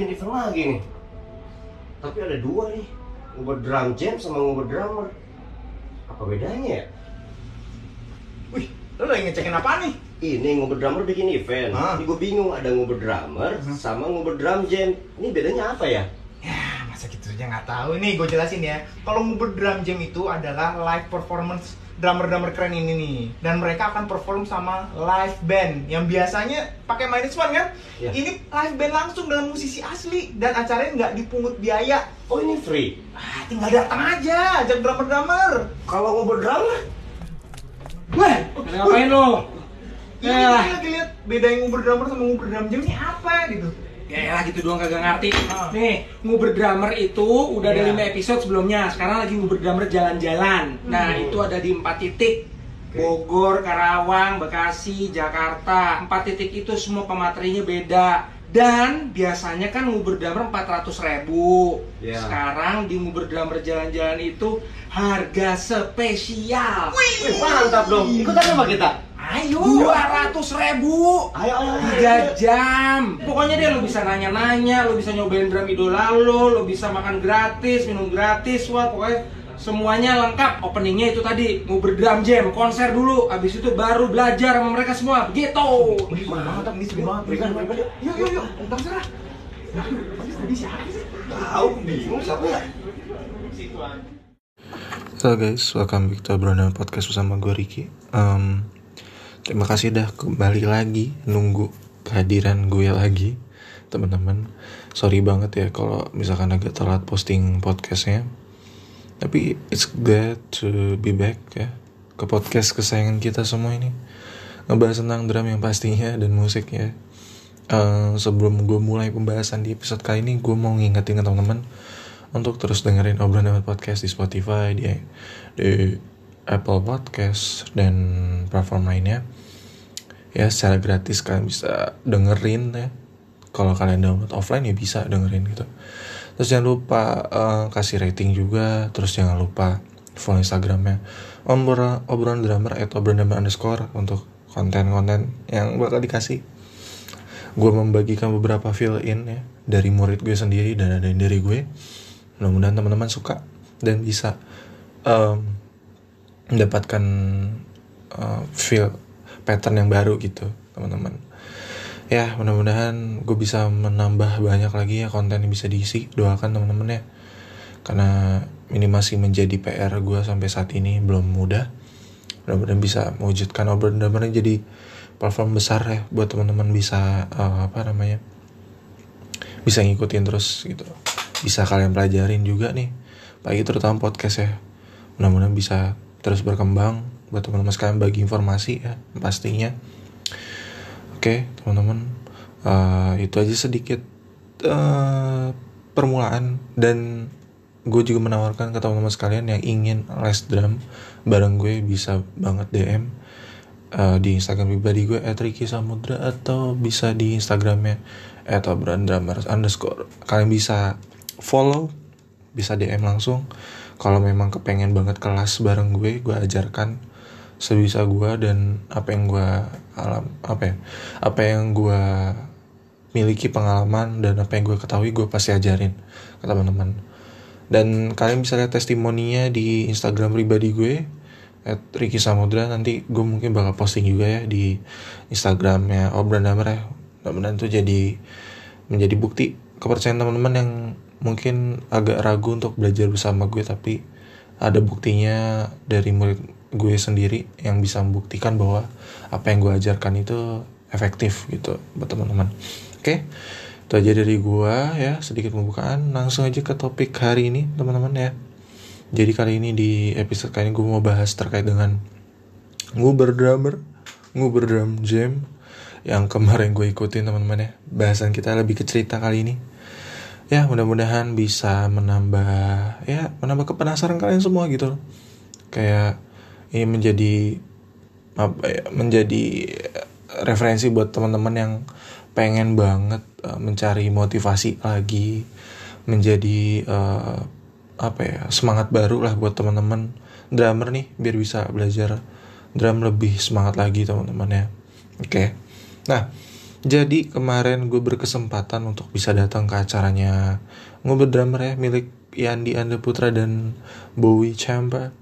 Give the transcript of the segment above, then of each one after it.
Bikin event lagi nih. Tapi ada dua nih, ngubur drum jam sama ngubur drummer. Apa bedanya ya? Wih, lo lagi ngecekin apa nih? Ini ngubur drummer bikin event. Hah? Ini gue bingung ada ngubur drummer sama ngubur drum jam. Ini bedanya apa ya? Ya, masa gitu aja nggak tahu. Nih, gue jelasin ya. Kalau ngubur drum jam itu adalah live performance drummer-drummer keren ini nih. Dan mereka akan perform sama live band yang biasanya pakai minus one kan? Iya. Ini live band langsung dengan musisi asli dan acaranya nggak dipungut biaya. Oh ini free. Ah, tinggal datang aja, ajak drummer-drummer. Kalau ngubur drummer? Wah, ngapain lo? ini Ya. kita lagi lihat beda yang ngubur drummer sama ngubur drum jam ini apa gitu. Ya lah gitu doang kagak ngerti. Ah. Nih, nguber drummer itu udah ada Iya. 5 episode sebelumnya. Sekarang lagi nguber drummer jalan-jalan. Nah, Hmm. itu ada di 4 titik. Bogor, Karawang, Bekasi, Jakarta. 4 titik itu semua pematerinya beda. Dan biasanya kan nguber drummer 400 ribu Iya. Sekarang di nguber drummer jalan-jalan itu harga spesial Wih, mantap dong. Ikutan sama kita. Ayo 200 ribu Ayo, ayo, ayo. tiga jam pokoknya deh lo bisa nanya-nanya lo bisa nyobain drum idola lo lo bisa makan gratis minum gratis wah pokoknya semuanya lengkap openingnya itu tadi mau berdrum jam konser dulu abis itu baru belajar sama mereka semua gitu Wih, mantap nih banget. Berikan, berikan. Yuk, yuk, yuk. Terserah. Tadi siapa sih? Tahu bingung siapa ya? Halo guys, welcome back to Brona Podcast bersama gue Ricky Em, Terima kasih dah kembali lagi nunggu kehadiran gue lagi teman-teman. Sorry banget ya kalau misalkan agak telat posting podcastnya. Tapi it's glad to be back ya Ke podcast kesayangan kita semua ini. Ngebahas tentang drum yang pastinya dan musik ya. Eh, Sebelum gue mulai pembahasan di episode kali ini Gue mau ngingetin ke teman-teman untuk terus dengerin obrolan podcast di Spotify, di, di Apple Podcast dan platform lainnya. Ya secara gratis kalian bisa dengerin ya. Kalau kalian download offline ya bisa dengerin gitu. Terus jangan lupa eh, kasih rating juga. Terus jangan lupa follow Instagramnya obrolan obrolan drummer atau obrolan drummer underscore untuk konten-konten yang bakal dikasih gue membagikan beberapa fill in ya dari murid gue sendiri dan ada dari gue mudah-mudahan teman-teman suka dan bisa em, mendapatkan eh, feel pattern yang baru gitu teman-teman. Ya mudah-mudahan gue bisa menambah banyak lagi ya konten yang bisa diisi. Doakan teman-teman ya. Karena ini masih menjadi PR gue sampai saat ini belum mudah. Mudah-mudahan bisa mewujudkan obrolan dan jadi platform besar ya buat teman-teman bisa eh, apa namanya bisa ngikutin terus gitu. Bisa kalian pelajarin juga nih. Pagi terutama podcast ya. Mudah-mudahan bisa terus berkembang buat teman-teman sekalian bagi informasi ya pastinya. Oke teman-teman eh, itu aja sedikit eh, permulaan dan gue juga menawarkan ke teman-teman sekalian yang ingin les drum bareng gue bisa banget DM eh, di Instagram pribadi gue @ricky samudra atau bisa di Instagramnya atau brand drummers underscore. Kalian bisa follow bisa DM langsung kalau memang kepengen banget kelas bareng gue gue ajarkan sebisa gue dan apa yang gue alam apa ya apa yang gue miliki pengalaman dan apa yang gue ketahui gue pasti ajarin ke teman-teman. Dan kalian bisa lihat testimoninya di Instagram pribadi gue at Ricky Samudra. Nanti gue mungkin bakal posting juga ya di Instagramnya. Obran Damer ya. Mudah-mudahan itu jadi menjadi bukti kepercayaan teman-teman yang mungkin agak ragu untuk belajar bersama gue tapi ada buktinya dari murid gue sendiri yang bisa membuktikan bahwa apa yang gue ajarkan itu efektif gitu buat teman-teman. Oke itu aja dari gue ya sedikit pembukaan. Langsung aja ke topik hari ini teman-teman ya. Jadi kali ini di episode kali ini gue mau bahas terkait dengan nguber drummer nguber drum jam yang kemarin gue ikutin teman-teman ya. Bahasan kita lebih ke cerita kali ini ya mudah-mudahan bisa menambah ya menambah kepenasaran kalian semua gitu. Loh kayak ini menjadi apa ya menjadi referensi buat teman-teman yang pengen banget uh, mencari motivasi lagi menjadi uh, apa ya semangat baru lah buat teman-teman. Drummer nih biar bisa belajar drum lebih semangat lagi teman-teman ya. Oke. Nah jadi kemarin gue berkesempatan untuk bisa datang ke acaranya ngobrol drummer ya milik Yandi Anda Putra dan Bowie Champa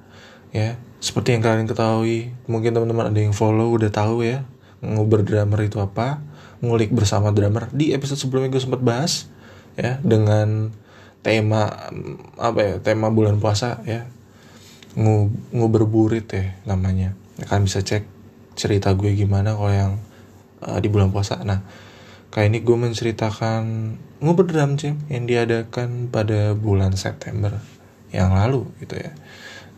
ya. Seperti yang kalian ketahui mungkin teman-teman ada yang follow udah tahu ya ngobrol drummer itu apa ngulik bersama drummer. Di episode sebelumnya gue sempat bahas ya dengan tema apa ya tema bulan puasa ya. Ngu nguberburit ya namanya. Kalian bisa cek cerita gue gimana kalau yang uh, di bulan puasa. Nah kali ini gue menceritakan ngobrol drum jam yang diadakan pada bulan September yang lalu gitu ya.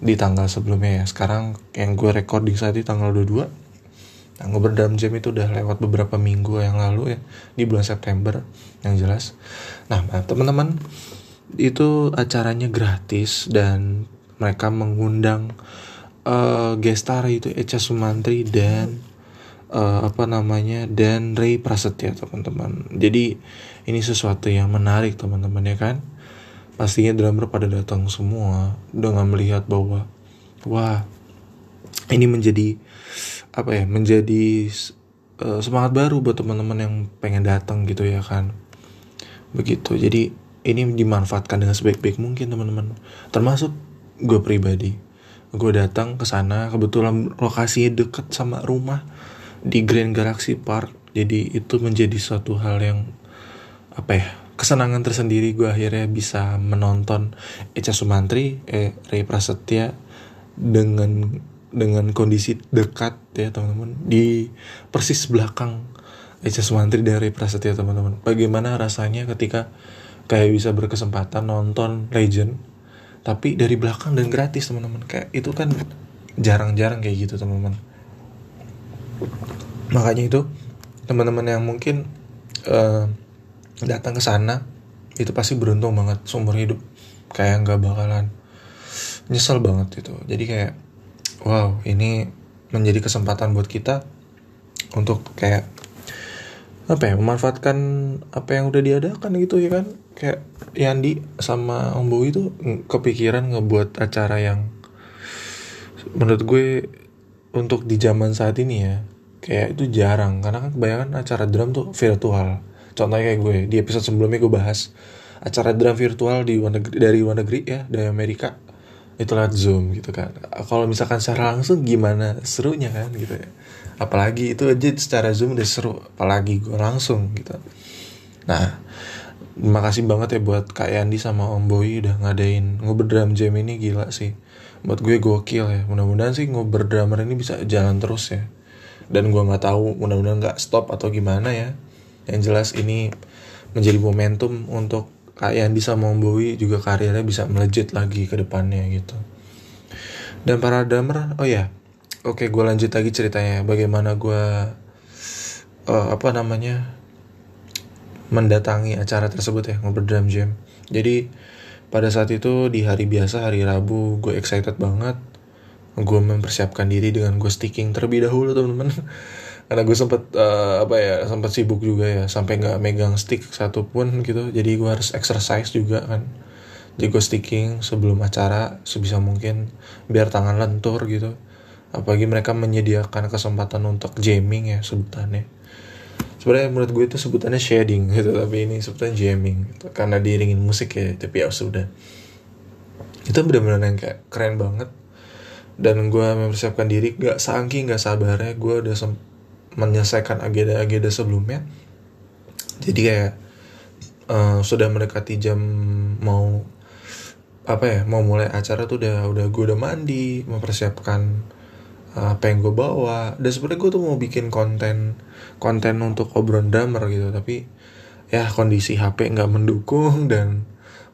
Di tanggal sebelumnya ya. Sekarang yang gue recording saat ini tanggal 22 Nah, ngobrol dalam jam itu udah lewat beberapa minggu yang lalu ya di bulan September yang jelas. Nah, teman-teman itu acaranya gratis dan mereka mengundang uh, gestar itu Echa Sumantri dan uh, apa namanya dan Ray Prasetya teman-teman. Jadi ini sesuatu yang menarik teman-teman ya kan. Pastinya drummer pada datang semua dengan melihat bahwa wah ini menjadi apa ya menjadi uh, semangat baru buat teman-teman yang pengen datang gitu ya kan? Begitu. Jadi ini dimanfaatkan dengan sebaik-baik mungkin teman-teman. Termasuk gue pribadi. Gue datang ke sana kebetulan lokasinya deket sama rumah di Grand Galaxy Park jadi itu menjadi suatu hal yang apa ya kesenangan tersendiri gue akhirnya bisa menonton Echa Sumantri eh Ray Prasetya dengan dengan kondisi dekat ya teman-teman. Di persis belakang Echa Sumantri dari Prasetya teman-teman. Bagaimana rasanya ketika kayak bisa berkesempatan nonton Legend tapi dari belakang dan gratis teman-teman. Kayak itu kan jarang-jarang kayak gitu teman-teman makanya itu teman-teman yang mungkin uh, datang ke sana itu pasti beruntung banget seumur hidup. Kayak nggak bakalan nyesel banget itu jadi kayak wow ini menjadi kesempatan buat kita untuk kayak apa ya memanfaatkan apa yang udah diadakan gitu ya kan? Kayak Yandi sama Om Bowie itu kepikiran ngebuat acara yang menurut gue untuk di zaman saat ini ya kayak itu jarang karena kan kebanyakan acara drum tuh virtual. Contohnya kayak gue di episode sebelumnya gue bahas acara drum virtual di luar negeri, dari luar negeri ya dari Amerika itu lewat zoom gitu kan. Kalau misalkan secara langsung gimana serunya kan gitu ya. Apalagi itu aja secara zoom udah seru apalagi gue langsung gitu. Nah makasih banget ya buat Kak Yandi sama Om Boy udah ngadain ngobrol drum jam ini gila sih. Buat gue gokil ya mudah-mudahan sih ngobrol drummer ini bisa jalan terus ya dan gue nggak tahu mudah-mudahan nggak stop atau gimana ya yang jelas ini menjadi momentum untuk sama Om Bowie juga karirnya bisa melejit lagi ke depannya gitu. Dan para drummer, oh ya, oke gue lanjut lagi ceritanya. Bagaimana gue, uh, apa namanya, mendatangi acara tersebut ya, ngobrol drum jam. Jadi pada saat itu di hari biasa, hari Rabu, gue excited banget. Gue mempersiapkan diri dengan gue sticking terlebih dahulu teman-teman. Karena gue sempet uh, apa ya sempet sibuk juga ya sampai nggak megang stick satupun gitu. Jadi gue harus exercise juga kan. Jadi gue sticking sebelum acara sebisa mungkin biar tangan lentur gitu. Apalagi mereka menyediakan kesempatan untuk jamming ya sebutannya. Sebenarnya menurut gue itu sebutannya shading gitu tapi ini sebutannya jamming gitu. karena diiringin musik ya tapi ya sudah. Itu benar-benar yang kayak keren banget dan gue mempersiapkan diri gak saking gak sabarnya gue udah menyelesaikan agenda-agenda sebelumnya. Jadi kayak uh, sudah mendekati jam mau apa ya mau mulai acara tuh udah udah gue udah mandi mempersiapkan uh, apa yang gue bawa. Dan sebenarnya gue tuh mau bikin konten konten untuk obrolan drummer gitu tapi ya kondisi HP nggak mendukung dan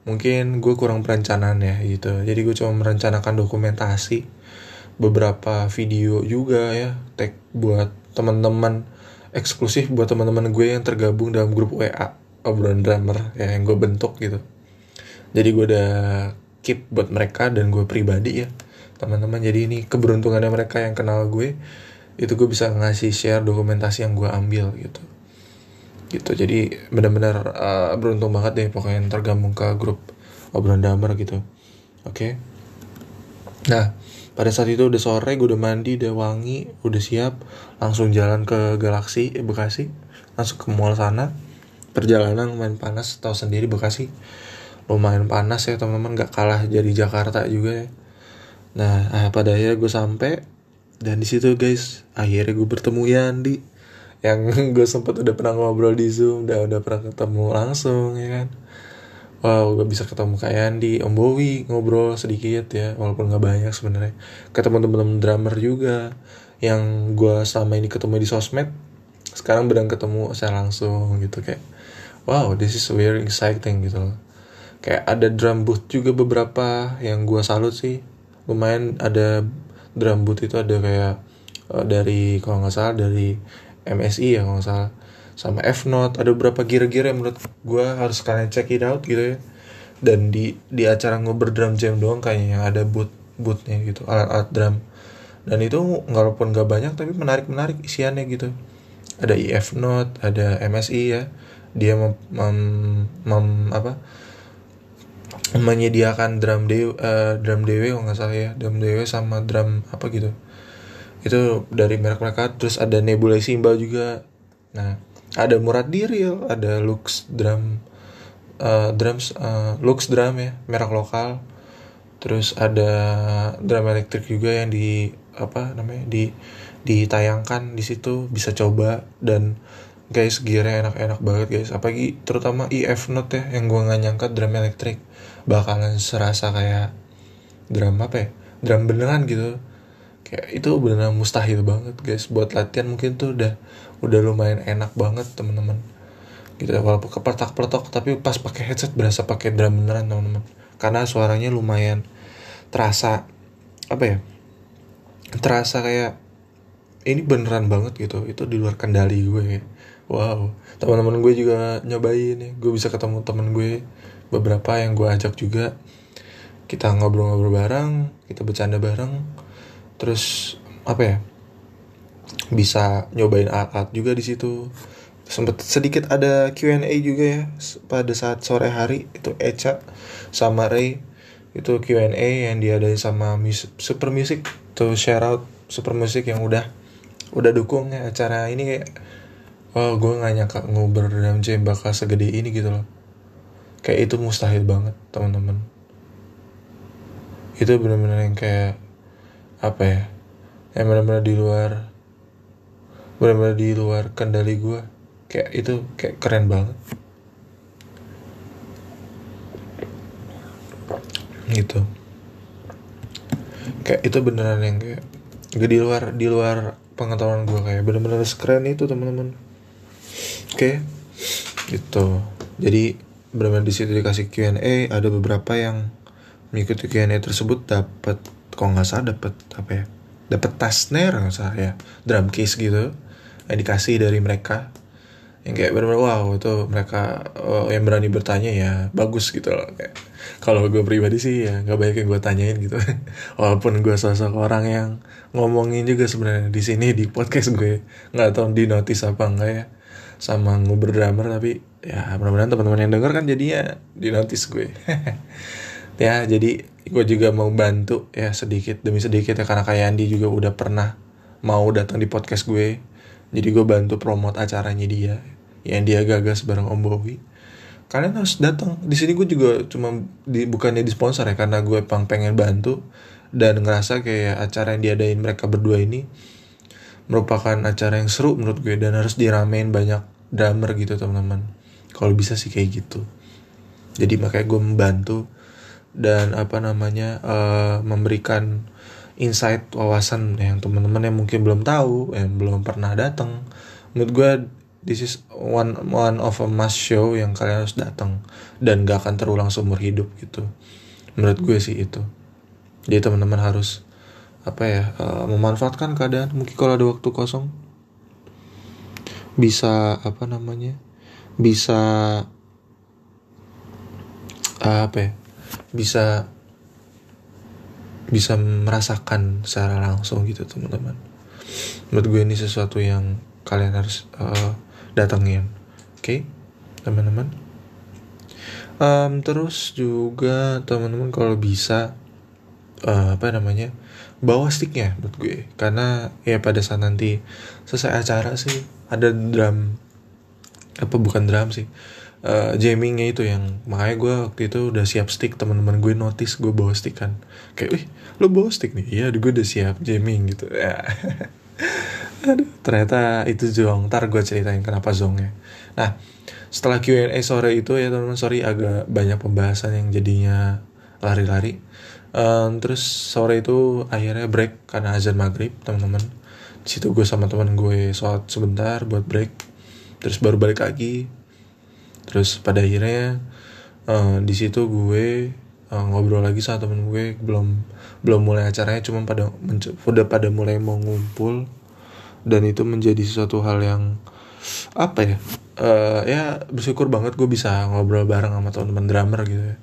mungkin gue kurang perencanaan ya gitu. Jadi gue cuma merencanakan dokumentasi beberapa video juga ya tag buat teman-teman eksklusif buat teman-teman gue yang tergabung dalam grup WA obrolan drummer ya yang gue bentuk gitu. Jadi gue udah keep buat mereka dan gue pribadi ya teman-teman. Jadi ini keberuntungannya mereka yang kenal gue itu gue bisa ngasih share dokumentasi yang gue ambil gitu. Gitu jadi benar-benar uh, beruntung banget deh pokoknya yang tergabung ke grup obrolan drummer gitu. Oke? Okay? nah pada saat itu udah sore gue udah mandi udah wangi udah siap langsung jalan ke Galaxy eh, Bekasi. Langsung ke mall sana. Perjalanan lumayan panas tahu sendiri Bekasi. Lumayan panas ya teman-teman nggak kalah jadi Jakarta juga ya. Nah ah, pada akhirnya gue sampai dan di situ guys akhirnya gue bertemu Yandi yang gue sempet udah pernah ngobrol di zoom udah udah pernah ketemu langsung ya kan wow gue bisa ketemu Kak Yandi Om Bowi ngobrol sedikit ya walaupun nggak banyak sebenarnya. Ketemu temen-temen drummer juga yang gue selama ini ketemu di sosmed. Sekarang benar ketemu saya langsung gitu kayak wow this is very exciting gitu loh. Kayak ada drum booth juga beberapa yang gue salut sih. Lumayan ada drum booth itu ada kayak uh, dari kalau nggak salah dari MSI ya kalau nggak salah sama F Note ada beberapa gear-gear yang menurut gue harus kalian check it out gitu ya. Dan di di acara ngobrol drum jam doang kayaknya yang ada boot bootnya gitu alat-alat drum. Dan itu walaupun nggak banyak tapi menarik menarik isiannya gitu. Ada IF Note ada MSI ya. Dia mem, mem, mem- apa? Menyediakan drum dew eh, drum dewe kalau nggak salah ya. Drum dewe sama drum apa gitu. Itu dari merek mereka. Terus ada Nebula Simbal juga. Nah ada Murad Diril ada Lux drum eh, drums eh, Lux drum ya merek lokal. Terus ada drum elektrik juga yang di apa namanya di ditayangkan di situ bisa coba. Dan guys gearnya enak-enak banget guys. Apalagi terutama IF Note ya yang gue nggak nyangka drum elektrik bakalan serasa kayak drum apa ya drum beneran gitu. Kayak itu beneran mustahil banget guys. Buat latihan mungkin tuh udah udah lumayan enak banget teman-teman. Gitu walaupun kepertak pertok tapi pas pakai headset berasa pakai drum beneran teman-teman. Karena suaranya lumayan terasa apa ya terasa kayak ini beneran banget gitu. Itu di luar kendali gue. Wow. Teman-teman gue juga nyobain nih gue bisa ketemu temen gue beberapa yang gue ajak juga. Kita ngobrol-ngobrol bareng kita bercanda bareng. Terus apa ya bisa nyobain alat juga di situ. Sempet sedikit ada Q&A juga ya pada saat sore hari itu Echa sama Ray itu Q&A yang diadain sama Super Music. Tuh share out Super Music yang udah udah dukung ya acara ini kayak oh gue nggak nyangka ngobrol dalam jam bakal segede ini gitu loh. Kayak itu mustahil banget teman-teman. Itu benar-benar yang kayak apa ya yang benar-benar di luar benar-benar di luar kendali gue kayak itu kayak keren banget. Gitu. Kayak itu beneran yang kayak gak di luar di luar pengetahuan gue kayak bener-bener sekeren itu teman-teman. Oke. Gitu. Jadi benar-benar di situ dikasih Q&A ada beberapa yang mengikuti Q&A tersebut dapat kok nggak salah dapat apa ya? Dapat tas snare nggak salah ya. Drum case gitu dikasih dari mereka yang kayak benar-benar wow itu mereka oh, yang berani bertanya ya bagus gitu loh. Kayak kalau gue pribadi sih ya nggak banyak yang gue tanyain gitu. Walaupun gue sosok orang yang ngomongin juga sebenarnya di sini di podcast gue nggak tahu di notice apa enggak ya sama ngobrol drummer tapi ya mudah-mudahan teman-teman yang denger kan jadinya di notice gue. Ya jadi gue juga mau bantu ya sedikit demi sedikit ya karena kayak Andi juga udah pernah mau datang di podcast gue jadi gue bantu promote acaranya dia yang dia gagas bareng Om Bowi kalian harus datang. Di sini gue juga cuma di, bukannya di sponsor ya karena gue pang pengen bantu dan ngerasa kayak acara yang diadain mereka berdua ini merupakan acara yang seru menurut gue dan harus diramein banyak drummer gitu teman-teman. Kalau bisa sih kayak gitu. Jadi makanya gue membantu dan apa namanya eh, memberikan insight wawasan yang teman-teman yang mungkin belum tahu yang belum pernah datang. Menurut gue this is one one of a must show yang kalian harus datang dan gak akan terulang seumur hidup gitu. Menurut gue sih itu. Jadi teman-teman harus apa ya eh, memanfaatkan keadaan. Mungkin kalau ada waktu kosong bisa apa namanya bisa eh, apa ya bisa bisa merasakan secara langsung gitu teman-teman. Menurut gue ini sesuatu yang kalian harus eh, datengin. Oke teman-teman? Em, terus juga teman-teman kalau bisa eh, apa namanya bawa sticknya menurut gue. Karena ya pada saat nanti selesai acara sih ada drum. Apa bukan drum sih Eh, jammingnya itu yang makanya gue waktu itu udah siap stick teman-teman gue notice gue bawa stick kan. Kayak wih lo bawa stick nih? Iya gue udah siap jamming gitu. Ya. Aduh ternyata itu zong. Ntar gue ceritain kenapa zongnya. Nah setelah Q&A sore itu ya teman-teman sorry agak banyak pembahasan yang jadinya lari-lari. Em, terus sore itu akhirnya break karena azan maghrib teman-teman. Situ gue sama teman gue sholat sebentar buat break. Terus baru balik lagi terus pada akhirnya eh, di situ gue eh, ngobrol lagi sama temen gue belum belum mulai acaranya cuma pada udah pada mulai mau ngumpul. Dan itu menjadi sesuatu hal yang apa ya eh, ya bersyukur banget gue bisa ngobrol bareng sama teman-teman drummer gitu ya.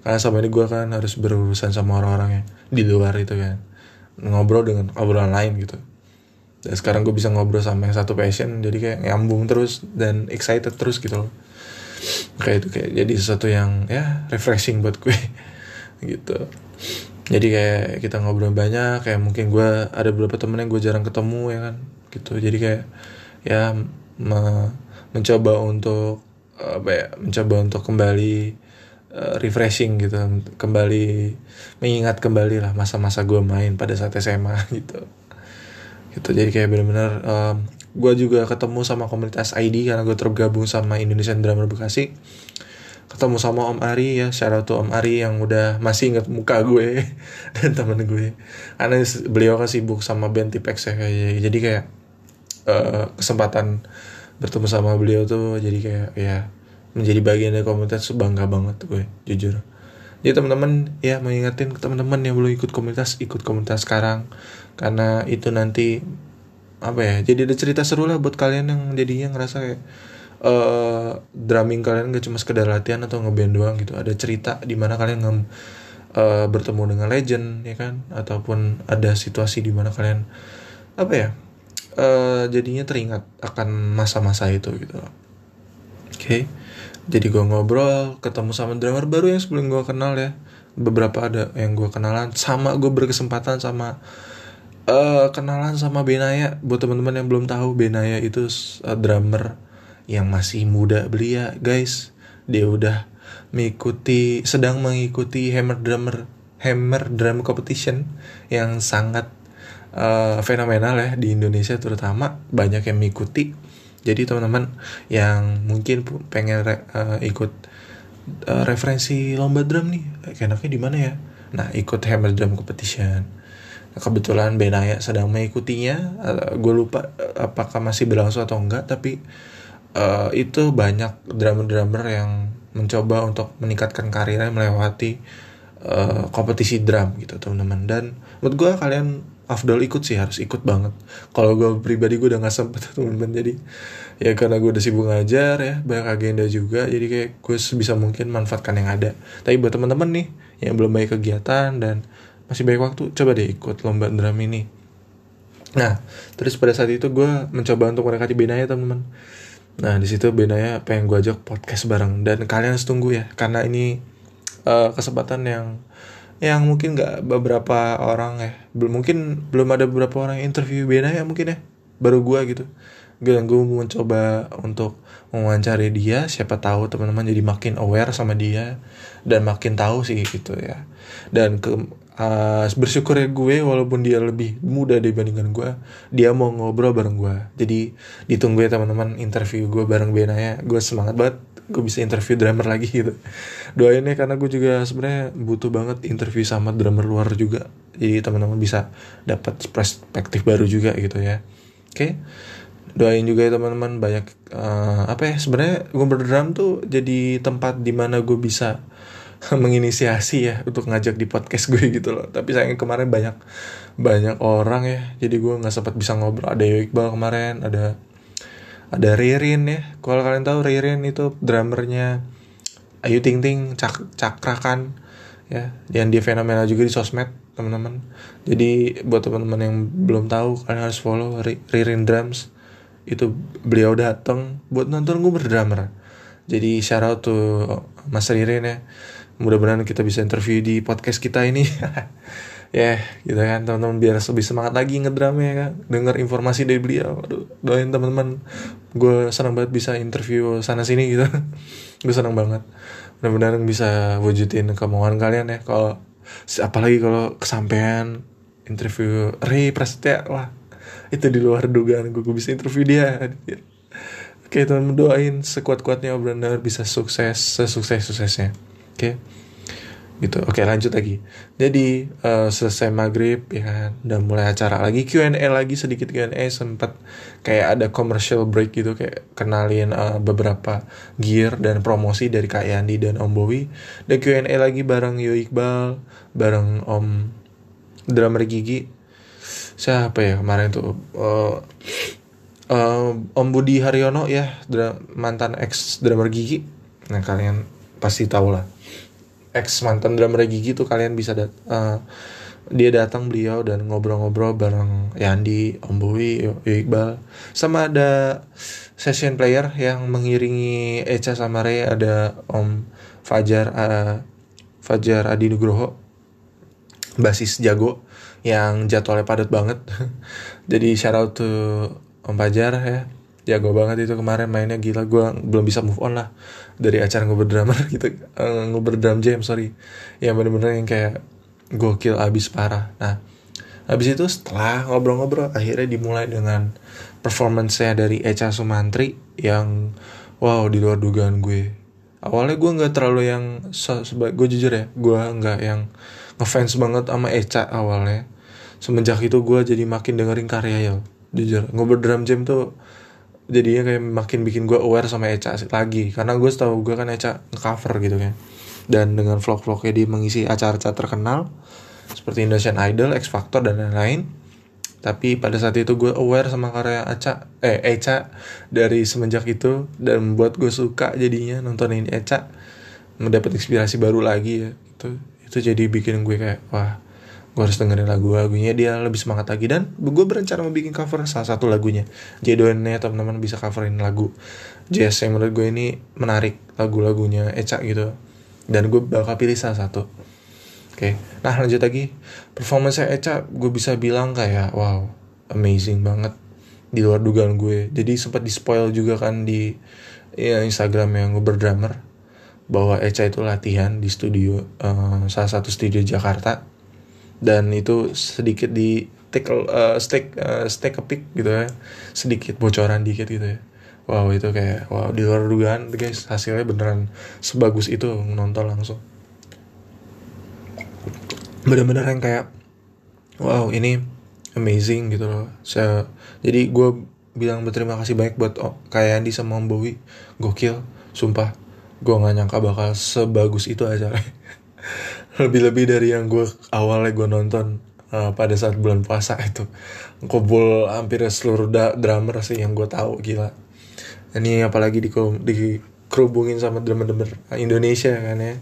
Karena sama ini gue kan harus berurusan sama orang-orang yang di luar itu kan. Ngobrol dengan obrolan lain gitu. Dan sekarang gue bisa ngobrol sama yang satu passion jadi kayak nyambung terus dan excited terus gitu loh kayak itu kayak jadi sesuatu yang ya refreshing buat gue. Gitu. Jadi kayak kita ngobrol banyak kayak mungkin gue ada beberapa temen yang gue jarang ketemu ya kan? Gitu. Jadi kayak ya me- mencoba untuk apa ya mencoba untuk kembali eh, refreshing gitu. Kembali mengingat kembali lah masa-masa gue main pada saat SMA gitu. Gitu. Jadi kayak bener-bener gue juga ketemu sama komunitas ID karena gue tergabung sama Indonesian Drummer Bekasi. Ketemu sama Om Ari ya. Shout out Om Ari yang udah masih inget muka gue dan temen gue. Karena beliau kan sibuk sama band Tipex ya kayak jadi kayak eh, kesempatan bertemu sama beliau tuh jadi kayak ya menjadi bagian dari komunitas bangga banget gue jujur. Jadi teman-teman ya mengingetin ke teman-teman yang belum ikut komunitas ikut komunitas sekarang. Karena itu nanti apa ya jadi ada cerita seru lah buat kalian yang jadinya ngerasa kayak eh drumming kalian gak cuma sekedar latihan atau ngeband doang gitu. Ada cerita di mana kalian nge eh, bertemu dengan legend ya kan? Ataupun ada situasi di mana kalian apa ya eh jadinya teringat akan masa-masa itu gitu. Oke jadi gue ngobrol ketemu sama drummer baru yang sebelum gue kenal ya. Beberapa ada yang gue kenalan sama gue berkesempatan sama eh kenalan sama Benaya. Buat teman-teman yang belum tahu Benaya itu uh, drummer yang masih muda belia guys. Dia udah mengikuti sedang mengikuti Hammer Drummer Hammer Drum Competition yang sangat uh, fenomenal ya di Indonesia terutama. Banyak yang mengikuti. Jadi teman-teman yang mungkin pengen re- uh, ikut uh, referensi lomba drum nih enaknya di mana ya? Nah ikut Hammer Drum Competition kebetulan Benaya sedang mengikutinya. Gue lupa eh, apakah masih berlangsung atau enggak tapi eh, itu banyak drummer-drummer yang mencoba untuk meningkatkan karirnya melewati eh, kompetisi drum gitu teman-teman. Dan menurut gue kalian afdol ikut sih harus ikut banget. Kalau gue pribadi gue udah nggak sempet teman-teman. Jadi ya karena gue udah sibuk ngajar ya banyak agenda juga jadi kayak gue sebisa mungkin manfaatkan yang ada. Tapi buat teman-teman nih yang belum banyak kegiatan dan masih banyak waktu coba deh ikut lomba drum ini. Nah terus pada saat itu gue mencoba untuk mendekati Benaya teman-teman. Nah di situ Benaya pengen gue ajak podcast bareng dan kalian harus tunggu ya karena ini eh, kesempatan yang yang mungkin nggak beberapa orang ya. Belum mungkin belum ada beberapa orang yang interview Benaya mungkin ya baru gue gitu. Gue gue mau mencoba untuk mewawancari dia siapa tahu teman-teman jadi makin aware sama dia dan makin tahu sih gitu ya. Dan ke uh, bersyukur ya gue walaupun dia lebih muda dibandingkan gue dia mau ngobrol bareng gue. Jadi ditunggu ya teman-teman interview gue bareng Benaya gue semangat banget gue bisa interview drummer lagi gitu. Doain ya karena gue juga sebenarnya butuh banget interview sama drummer luar juga. Jadi teman-teman bisa dapat perspektif baru juga gitu ya. Oke? Doain juga ya teman-teman banyak eh, apa ya sebenarnya gue berdrum tuh jadi tempat di mana gue bisa menginisiasi ya untuk ngajak di podcast gue gitu loh. Tapi sayangnya kemarin banyak banyak orang ya. Jadi gue nggak sempat bisa ngobrol. Ada Iqbal kemarin ada ada Ririn ya. Kalau kalian tahu Ririn itu drummernya Ayu Ting Ting cak cakrakan ya. Yang dia fenomenal juga di sosmed teman-teman. Jadi buat teman-teman yang belum tahu kalian harus follow Ri- Ririn Drums. Itu beliau datang buat nonton gue berdrummer jadi shout out to Mas Ririn ya mudah-mudahan kita bisa interview di podcast kita ini. Ya gitu kan teman-teman biar lebih semangat lagi ngedramnya ya kan. Dengar informasi dari beliau. Aduh, doain teman-teman. Gue senang banget bisa interview sana sini gitu. Gue senang banget. Benar-benar bisa wujudin kemauan kalian ya. Kalau apalagi kalau kesampaian interview Ray Prasetya wah itu di luar dugaan gue, gue bisa interview dia. Oke teman doain sekuat-kuatnya benar bisa sukses sesukses-suksesnya. Oke. Gitu. Oke lanjut lagi. Jadi uh, selesai maghrib ya kan, dan mulai acara lagi Q&A lagi sedikit Q&A sempat kayak ada commercial break gitu kayak kenalin uh, beberapa gear dan promosi dari Kak Yandi dan Om Bowi. Dan Q&A lagi bareng Yo Iqbal, bareng Om drummer Gigi. Siapa ya kemarin tuh? Uh, uh, Om Budi Haryono ya mantan ex drummer Gigi nah kalian pasti tahu lah ex mantan drummer Gigi tuh kalian bisa dat uh, dia datang beliau dan ngobrol-ngobrol bareng Yandi, Om Bowi, Iqbal. Sama ada session player yang mengiringi Echa sama Ray ada Om Fajar uh, Fajar Adi Nugroho basis jago yang jadwalnya padat banget. Jadi shout out to Om Pajar ya jago banget itu kemarin mainnya gila gue belum bisa move on lah dari acara ngobrol drummer gitu. Uh, ngobrol drum jam sorry. Yang bener-bener yang kayak gokil abis parah. Nah habis itu setelah ngobrol-ngobrol akhirnya dimulai dengan performance-nya dari Echa Sumantri yang wow di luar dugaan gue. Awalnya gue nggak terlalu yang gue jujur ya gue nggak yang ngefans banget sama Echa awalnya. Semenjak itu gue jadi makin dengerin karya ya jujur. Ngobrol drum jam tuh jadinya kayak makin bikin gue aware sama Eca lagi. Karena gue tahu gue kan Eca cover gitu kan. Dan dengan vlog-vlognya dia mengisi acara-acara terkenal seperti Indonesian Idol, X Factor dan lain-lain. Tapi pada saat itu gue aware sama karya Eca eh Eca dari semenjak itu. Dan membuat gue suka jadinya nontonin Eca mendapat inspirasi baru lagi ya itu itu jadi bikin gue kayak wah gue harus dengerin lagu-lagunya dia lebih semangat lagi. Dan gue berencana mau bikin cover salah satu lagunya. Jadi doainnya teman-teman bisa coverin lagu. Jazz yang menurut gue ini menarik lagu-lagunya Eca gitu. Dan gue bakal pilih salah satu. Oke nah lanjut lagi. Performance Eca gue bisa bilang kayak wow amazing banget. Di luar dugaan gue. Jadi sempat di spoil juga kan di ya, Instagram yang gue berdrummer bahwa Eca itu latihan di studio uh, salah satu studio Jakarta dan itu sedikit di take uh, stake uh, stake pick gitu ya. Sedikit bocoran dikit gitu ya. Wow itu kayak wow di luar dugaan guys. Hasilnya beneran sebagus itu nonton langsung. Bener-bener yang kayak wow ini amazing gitu loh. Saya jadi gue bilang berterima kasih banyak buat oh, kayak Andi sama Om gokil sumpah. Gue nggak nyangka bakal sebagus itu acaranya lebih-lebih dari yang gue awalnya gue nonton uh, pada saat bulan puasa itu. Kumpul hampir seluruh da drummer sih yang gue tahu gila. Ini apalagi di di kerubungin sama drummer-drummer Indonesia kan ya.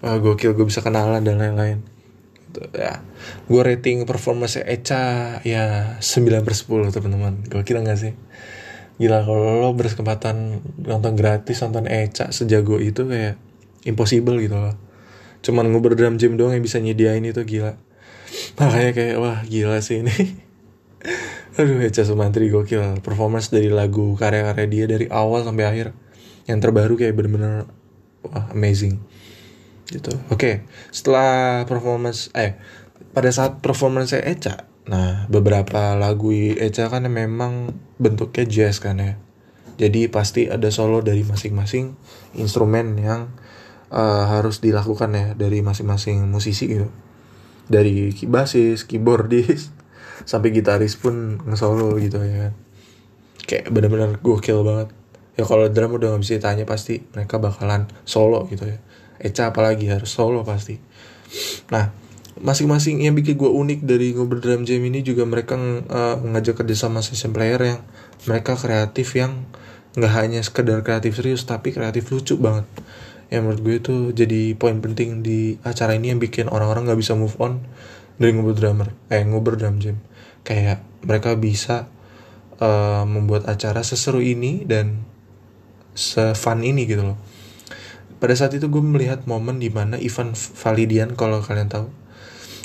Wah gokil gue bisa kenalan dan lain-lain. Gitu ya. Gue rating performance Echa ya 9 per 10 teman-teman. Gokil gak sih? Gila kalau lo berkesempatan nonton gratis nonton Echa sejago itu kayak impossible gitu loh cuman ngobrol drum jam doang yang bisa nyediain itu gila. Makanya kayak wah gila sih ini. Aduh Echa Sumantri gokil. Performance dari lagu karya-karya dia dari awal sampai akhir. Yang terbaru kayak bener-bener wah amazing. Gitu. Oke okay. setelah performance eh pada saat performance Echa nah beberapa lagu Echa kan memang bentuknya jazz kan ya. Jadi pasti ada solo dari masing-masing instrumen yang uh, harus dilakukan ya dari masing-masing musisi gitu. Dari basis keyboardis sampai gitaris pun ngesolo gitu ya kan. Kayak bener-bener gokil banget. Ya kalau drum udah gak bisa ditanya pasti mereka bakalan solo gitu ya. Eca apalagi harus solo pasti. Nah masing-masing yang bikin gue unik dari ngobrol drum jam ini juga mereka uh, ngajak kerja sama session player yang mereka kreatif yang nggak hanya sekedar kreatif serius tapi kreatif lucu banget yang menurut gue itu jadi poin penting di acara ini yang bikin orang-orang nggak bisa move on dari ngobrol drummer. Eh ngobrol drum jam. Kayak mereka bisa uh, membuat acara seseru ini dan sefun ini gitu loh. Pada saat itu gue melihat momen di mana Ivan Validian kalau kalian tahu.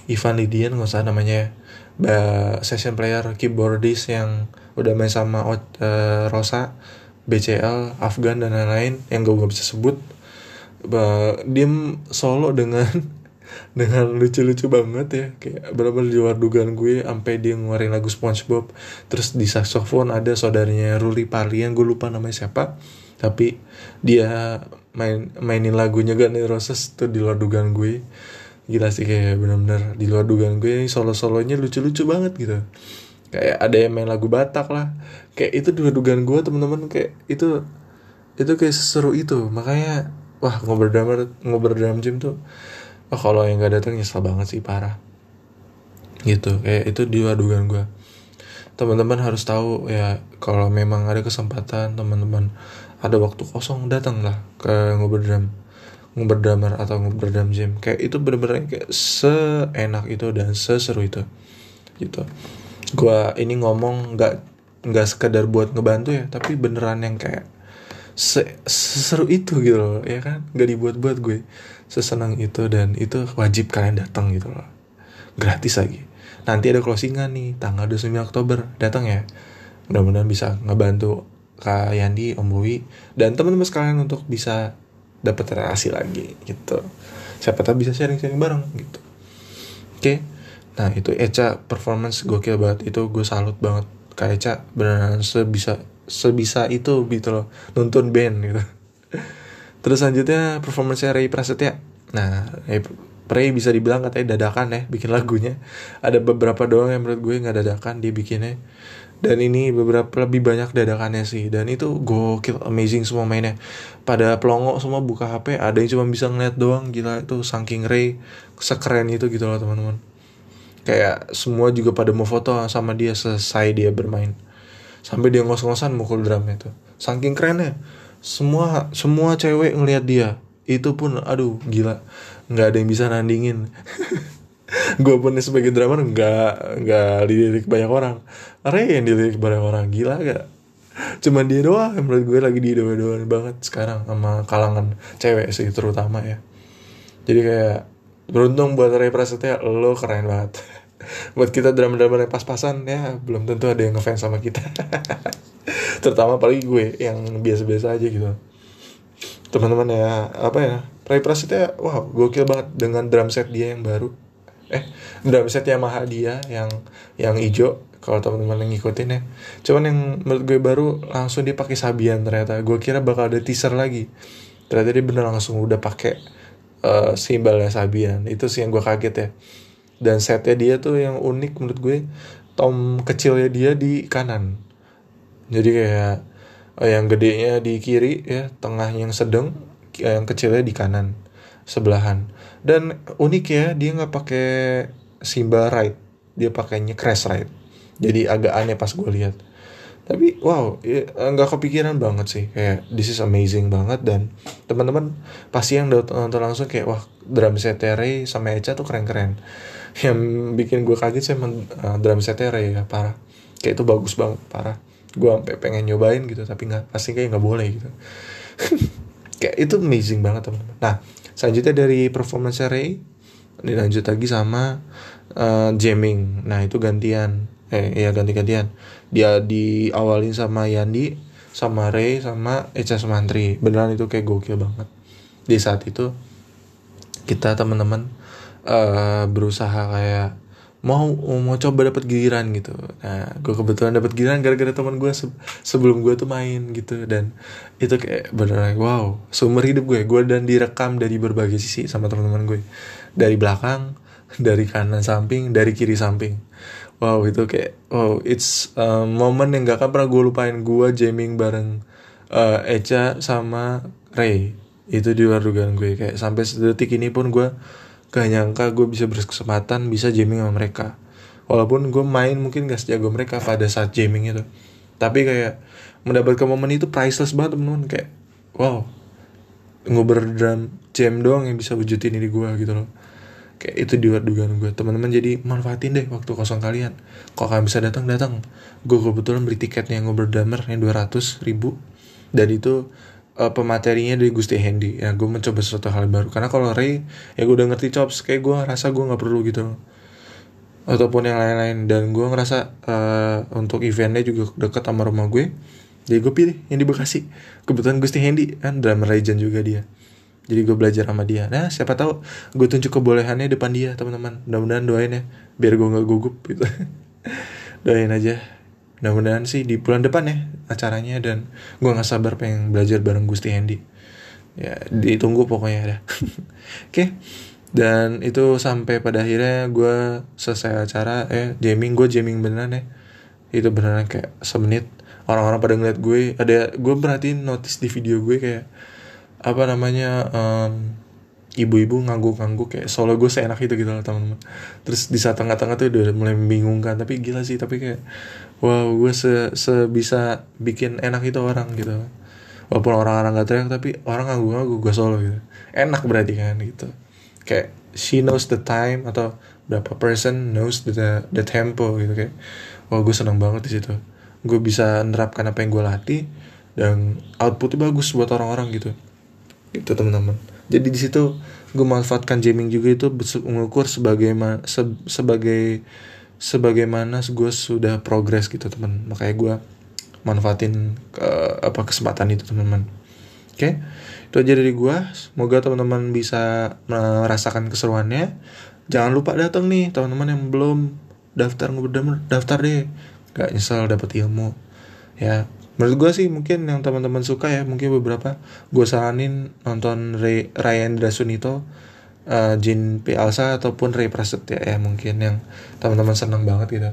Ivan Lidian nggak usah namanya session player keyboardist yang udah main sama eh, Rosa BCL Afgan dan lain-lain yang gue gak bisa sebut dia solo dengan dengan lucu-lucu banget ya. Kayak bener-bener di luar dugaan gue sampai dia ngeluarin lagu SpongeBob. Terus di saxophone ada saudaranya Ruli Parlian gue lupa namanya siapa. Tapi dia main mainin lagunya Guns N' Roses tuh di luar dugaan gue. Gila sih kayak bener-bener di luar dugaan gue solo-solonya lucu-lucu banget gitu. Kayak ada yang main lagu Batak lah. Kayak itu di luar dugaan gue temen-temen kayak itu itu kayak seru itu. Makanya wah ngobrol drummer ngobrol drum jam tuh wah kalau yang gak datang nyesel banget sih parah. Gitu kayak itu di luar dugaan gue teman-teman harus tahu ya kalau memang ada kesempatan teman-teman ada waktu kosong datang lah ke ngobrol drum ngobrol atau ngobrol drum jam kayak itu bener-bener kayak seenak itu dan seseru itu. Gitu. Gua ini ngomong nggak nggak sekedar buat ngebantu ya tapi beneran yang kayak se seseru itu gitu loh ya kan? Nggak dibuat-buat gue. Sesenang itu dan itu wajib kalian datang gitu loh. Gratis lagi. Nanti ada closingan nih tanggal 29 Oktober. Datang ya. Mudah-mudahan bisa ngebantu Kak Yandi Om Bowi dan teman-teman sekalian untuk bisa dapat relasi lagi gitu. Siapa tahu bisa sharing-sharing bareng gitu. Oke? Nah itu Eca performance gokil banget. Itu gue salut banget. Kak Eca beneran sebisa sebisa itu gitu loh nuntun band gitu. Terus selanjutnya performance Ray Prasetya. Nah Ray, Ray bisa dibilang katanya dadakan ya bikin lagunya. Ada beberapa doang yang menurut gue nggak dadakan dia bikinnya. Dan ini beberapa lebih banyak dadakannya sih. Dan itu gokil amazing semua mainnya. Pada pelongo semua buka HP ada yang cuma bisa ngeliat doang gila itu saking Ray sekeren itu gitu loh teman-teman. Kayak semua juga pada mau foto sama dia selesai dia bermain sampai dia ngos-ngosan mukul drumnya itu. Saking kerennya semua semua cewek ngelihat dia itu pun aduh gila. Nggak ada yang bisa nandingin. Gue pun sebagai drummer nggak nggak dilirik banyak orang. Ray yang dilirik banyak orang gila gak cuman dia doang menurut gue lagi di doa banget sekarang sama kalangan cewek sih terutama ya. Jadi kayak beruntung buat Ray Prasetya lo keren banget buat kita drummer-drummer yang pas-pasan ya belum tentu ada yang ngefans sama kita. Terutama apalagi gue yang biasa-biasa aja gitu. Teman-teman ya apa ya Ray Prasetya wow gokil banget dengan drum set dia yang baru. Eh drum set Yamaha dia yang yang hijau kalau teman-teman yang ngikutin ya. Cuman yang menurut gue baru langsung dia pakai Sabian ternyata. Gue kira bakal ada teaser lagi. Ternyata dia bener langsung udah pakai uh, simbalnya Sabian. Itu sih yang gue kaget ya dan setnya dia tuh yang unik menurut gue tom kecilnya dia di kanan. Jadi kayak uh, yang gedenya di kiri ya tengah yang sedang yang kecilnya di kanan sebelahan. Dan unik ya dia nggak pakai simbol right dia pakainya crash right jadi agak aneh pas gue lihat. Tapi wow ya, nggak kepikiran banget sih. Kayak this is amazing banget. Dan teman-teman pasti yang nonton langsung kayak wah drum set Ray sama Echa tuh keren-keren yang bikin gue kaget sih emang uh, drum set Ray ya parah. Kayak itu bagus banget parah. Gue sampai pengen nyobain gitu tapi nggak pasti kayak nggak boleh gitu. Kayak itu amazing banget teman-teman. Nah selanjutnya dari performance Ray dilanjut lagi sama uh, jamming. Nah itu gantian. Eh ya ganti-gantian. Dia diawalin sama Yandi sama Ray sama Echa Sumantri. Beneran itu kayak gokil banget. Di saat itu kita teman-teman uh, berusaha kayak mau mau coba dapat giliran gitu. Nah gue kebetulan dapat giliran gara-gara teman gue se sebelum gue tuh main gitu. Dan itu kayak beneran wow sumber hidup gue. Gue dan direkam dari berbagai sisi sama teman-teman gue. Dari belakang dari kanan samping dari kiri samping. Wow itu kayak wow it's a moment yang gak akan pernah gue lupain. Gue jamming bareng uh, Echa sama Ray. Itu di luar dugaan gue. Kayak sampai detik ini pun gue gak nyangka gue bisa berkesempatan bisa jamming sama mereka. Walaupun gue main mungkin gak sejago mereka pada saat jamming itu. Tapi kayak mendapatkan momen itu priceless banget temen-temen kayak wow ngobrol drum jam doang yang bisa wujudin ini gue gitu loh. Kayak itu di luar dugaan gue. Teman-teman jadi manfaatin deh waktu kosong kalian. Kalau kalian bisa datang datang. Gue kebetulan beli tiketnya yang ngobrol drummer yang 200 ribu. Dan itu uh, pematerinya dari Gusti Handy ya gue mencoba sesuatu hal baru. Karena kalau Ray ya gue udah ngerti chops. Kayak gue ngerasa gue nggak perlu gitu. Ataupun yang lain-lain. Dan gue ngerasa uh, untuk eventnya juga deket sama rumah gue. Jadi gue pilih yang di Bekasi. Kebetulan Gusti Handy kan drummer legend juga dia. Jadi gue belajar sama dia. Nah siapa tahu gue tunjuk kebolehannya depan dia teman-teman. Mudah-mudahan doain ya biar gue nggak gugup gitu. Doain aja mudah-mudahan sih di bulan depan ya acaranya dan gue nggak sabar pengen belajar bareng Gusti Handy ya ditunggu pokoknya ada oke dan itu sampai pada akhirnya gue selesai acara eh jamming gue jamming beneran ya. Itu beneran kayak semenit. Orang-orang pada ngeliat gue ada gue perhatiin notice di video gue kayak apa namanya um, ibu-ibu ngangguk-ngangguk kayak solo gue seenak itu gitu loh teman-teman. Terus di saat tengah-tengah tuh udah mulai membingungkan tapi gila sih tapi kayak wow gue se sebisa bikin enak itu orang gitu. Walaupun orang-orang gak teriak tapi orang ngangguk-ngangguk gue solo gitu. Enak berarti kan gitu. Kayak she knows the time atau berapa person knows the the tempo gitu kayak wah gue seneng banget di situ. Gue bisa nerapkan apa yang gue latih dan outputnya bagus buat orang-orang gitu. Gitu teman-teman. Jadi di situ gue manfaatkan jamming juga itu mengukur sebagai se, sebagai sebagaimana gue sudah progres gitu teman makanya gue manfaatin ke, apa kesempatan itu teman-teman oke? Okay? itu aja dari gue semoga teman-teman bisa merasakan keseruannya. Jangan lupa datang nih teman-teman yang belum daftar daftar deh. Gak nyesel dapat ilmu. Ya menurut gue sih mungkin yang teman-teman suka ya mungkin beberapa. Gue saranin nonton Ray, Ryan Drasunito uh, Jin P. Alsa ataupun Ray Prasetya ya mungkin yang teman-teman senang banget gitu.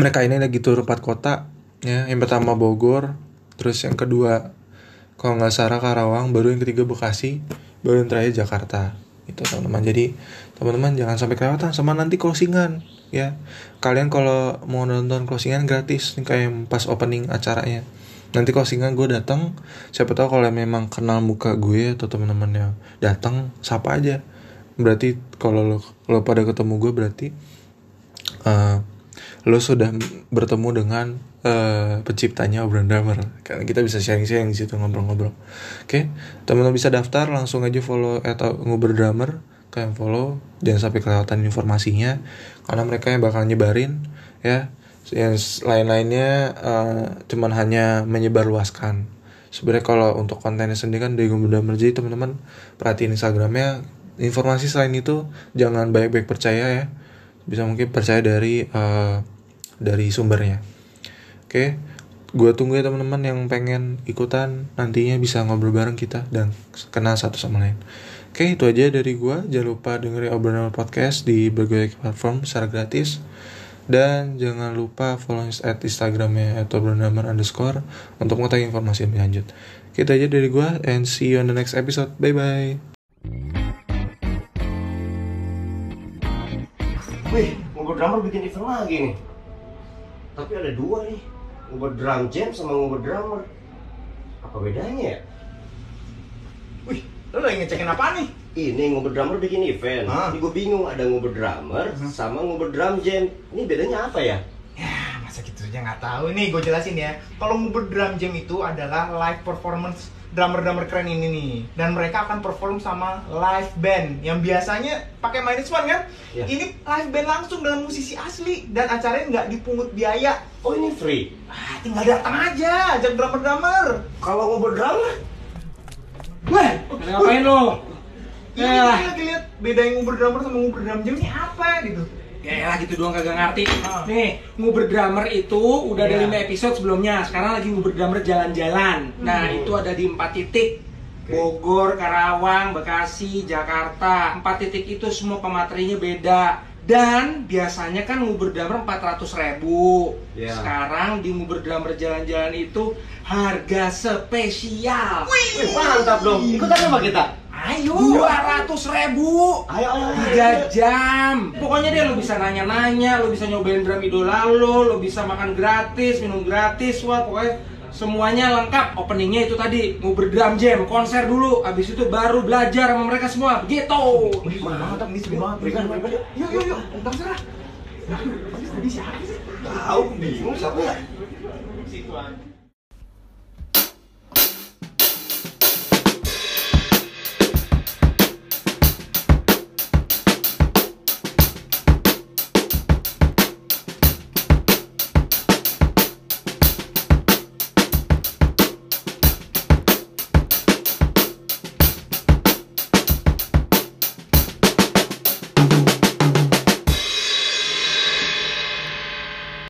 Mereka ini lagi tur empat kota ya. Yang pertama Bogor terus yang kedua kalau nggak salah Karawang baru yang ketiga Bekasi baru yang terakhir Jakarta. Itu teman-teman. Jadi teman-teman jangan sampai kelewatan sama nanti closingan ya. Kalian kalau mau nonton closingan gratis nih kayak pas opening acaranya nanti closingan gue datang siapa tahu kalau memang kenal muka gue atau teman-teman yang datang sapa aja. Berarti kalau lo, lo pada ketemu gue berarti uh, lo sudah bertemu dengan uh, penciptanya obrolan drummer. Karena kita bisa sharing-sharing di situ ngobrol-ngobrol. Oke? Okay? teman-teman bisa daftar langsung aja follow atau ngobrol drummer. Kalian follow jangan sampai kelewatan informasinya karena mereka yang bakal nyebarin ya yang lain-lainnya uh, cuman hanya menyebarluaskan. Sebenarnya kalau untuk kontennya sendiri kan dari Gubernur Merji teman-teman perhatiin Instagramnya. Informasi selain itu jangan baik-baik percaya ya. Bisa mungkin percaya dari uh, dari sumbernya. Oke gue tunggu ya teman-teman yang pengen ikutan. Nantinya bisa ngobrol bareng kita dan kenal satu sama lain. Oke, itu aja dari gua. Jangan lupa dengerin obrolan podcast di berbagai platform secara gratis. Dan jangan lupa follow at Instagramnya atau bernama underscore untuk mengetahui informasi lebih lanjut. Kita aja dari gua and see you on the next episode. Bye bye. Wih, ngobrol drummer bikin event lagi nih. Tapi ada dua nih, ngobrol drum jam sama ngobrol drummer. Apa bedanya ya? Wih, Lo lagi ngecekin apa nih? Ini ngobrol drummer bikin event. Hah? Ini gue bingung ada ngobrol drummer Hmm. sama ngobrol drum jam. Ini bedanya apa ya? Ya, masa gitu aja nggak tahu nih, gue jelasin ya. Kalau ngubur drum jam itu adalah live performance drummer-drummer keren ini nih. Dan mereka akan perform sama live band yang biasanya pakai minus one kan? Ya. Ini live band langsung dengan musisi asli dan acaranya nggak dipungut biaya. Oh ini free. Ah, tinggal datang aja, ajak drummer-drummer. Kalau ngobrol drummer, Weh, pada ngapain lo? Ya lah. kita lagi lihat beda yang ngubur drummer sama ngubur drum jam ini apa gitu. Ya lah gitu doang kagak ngerti. Ah. Nih, nguber drummer itu udah ada Iya. 5 episode sebelumnya. Sekarang lagi nguber drummer jalan-jalan. Nah, Hmm. itu ada di 4 titik. Oke. Bogor, Karawang, Bekasi, Jakarta. 4 titik itu semua pematerinya beda. Dan biasanya kan nguber drummer 400 ribu Iya. Sekarang di nguber drummer jalan-jalan itu harga spesial Wih, mantap dong. Ikutan sama kita. Ayo. 200 ribu Ayo, ayo, ayo. tiga jam pokoknya deh lo bisa nanya-nanya lo bisa nyobain drum idola lo lo bisa makan gratis minum gratis wah pokoknya semuanya lengkap openingnya itu tadi nguber drum jam konser dulu abis itu baru belajar sama mereka semua begitu Mantap nih seru banget. Berikan, berikan. Yuk, yuk, yuk. Terserah. Tadi siapa sih? Tahu bingung siapa ya?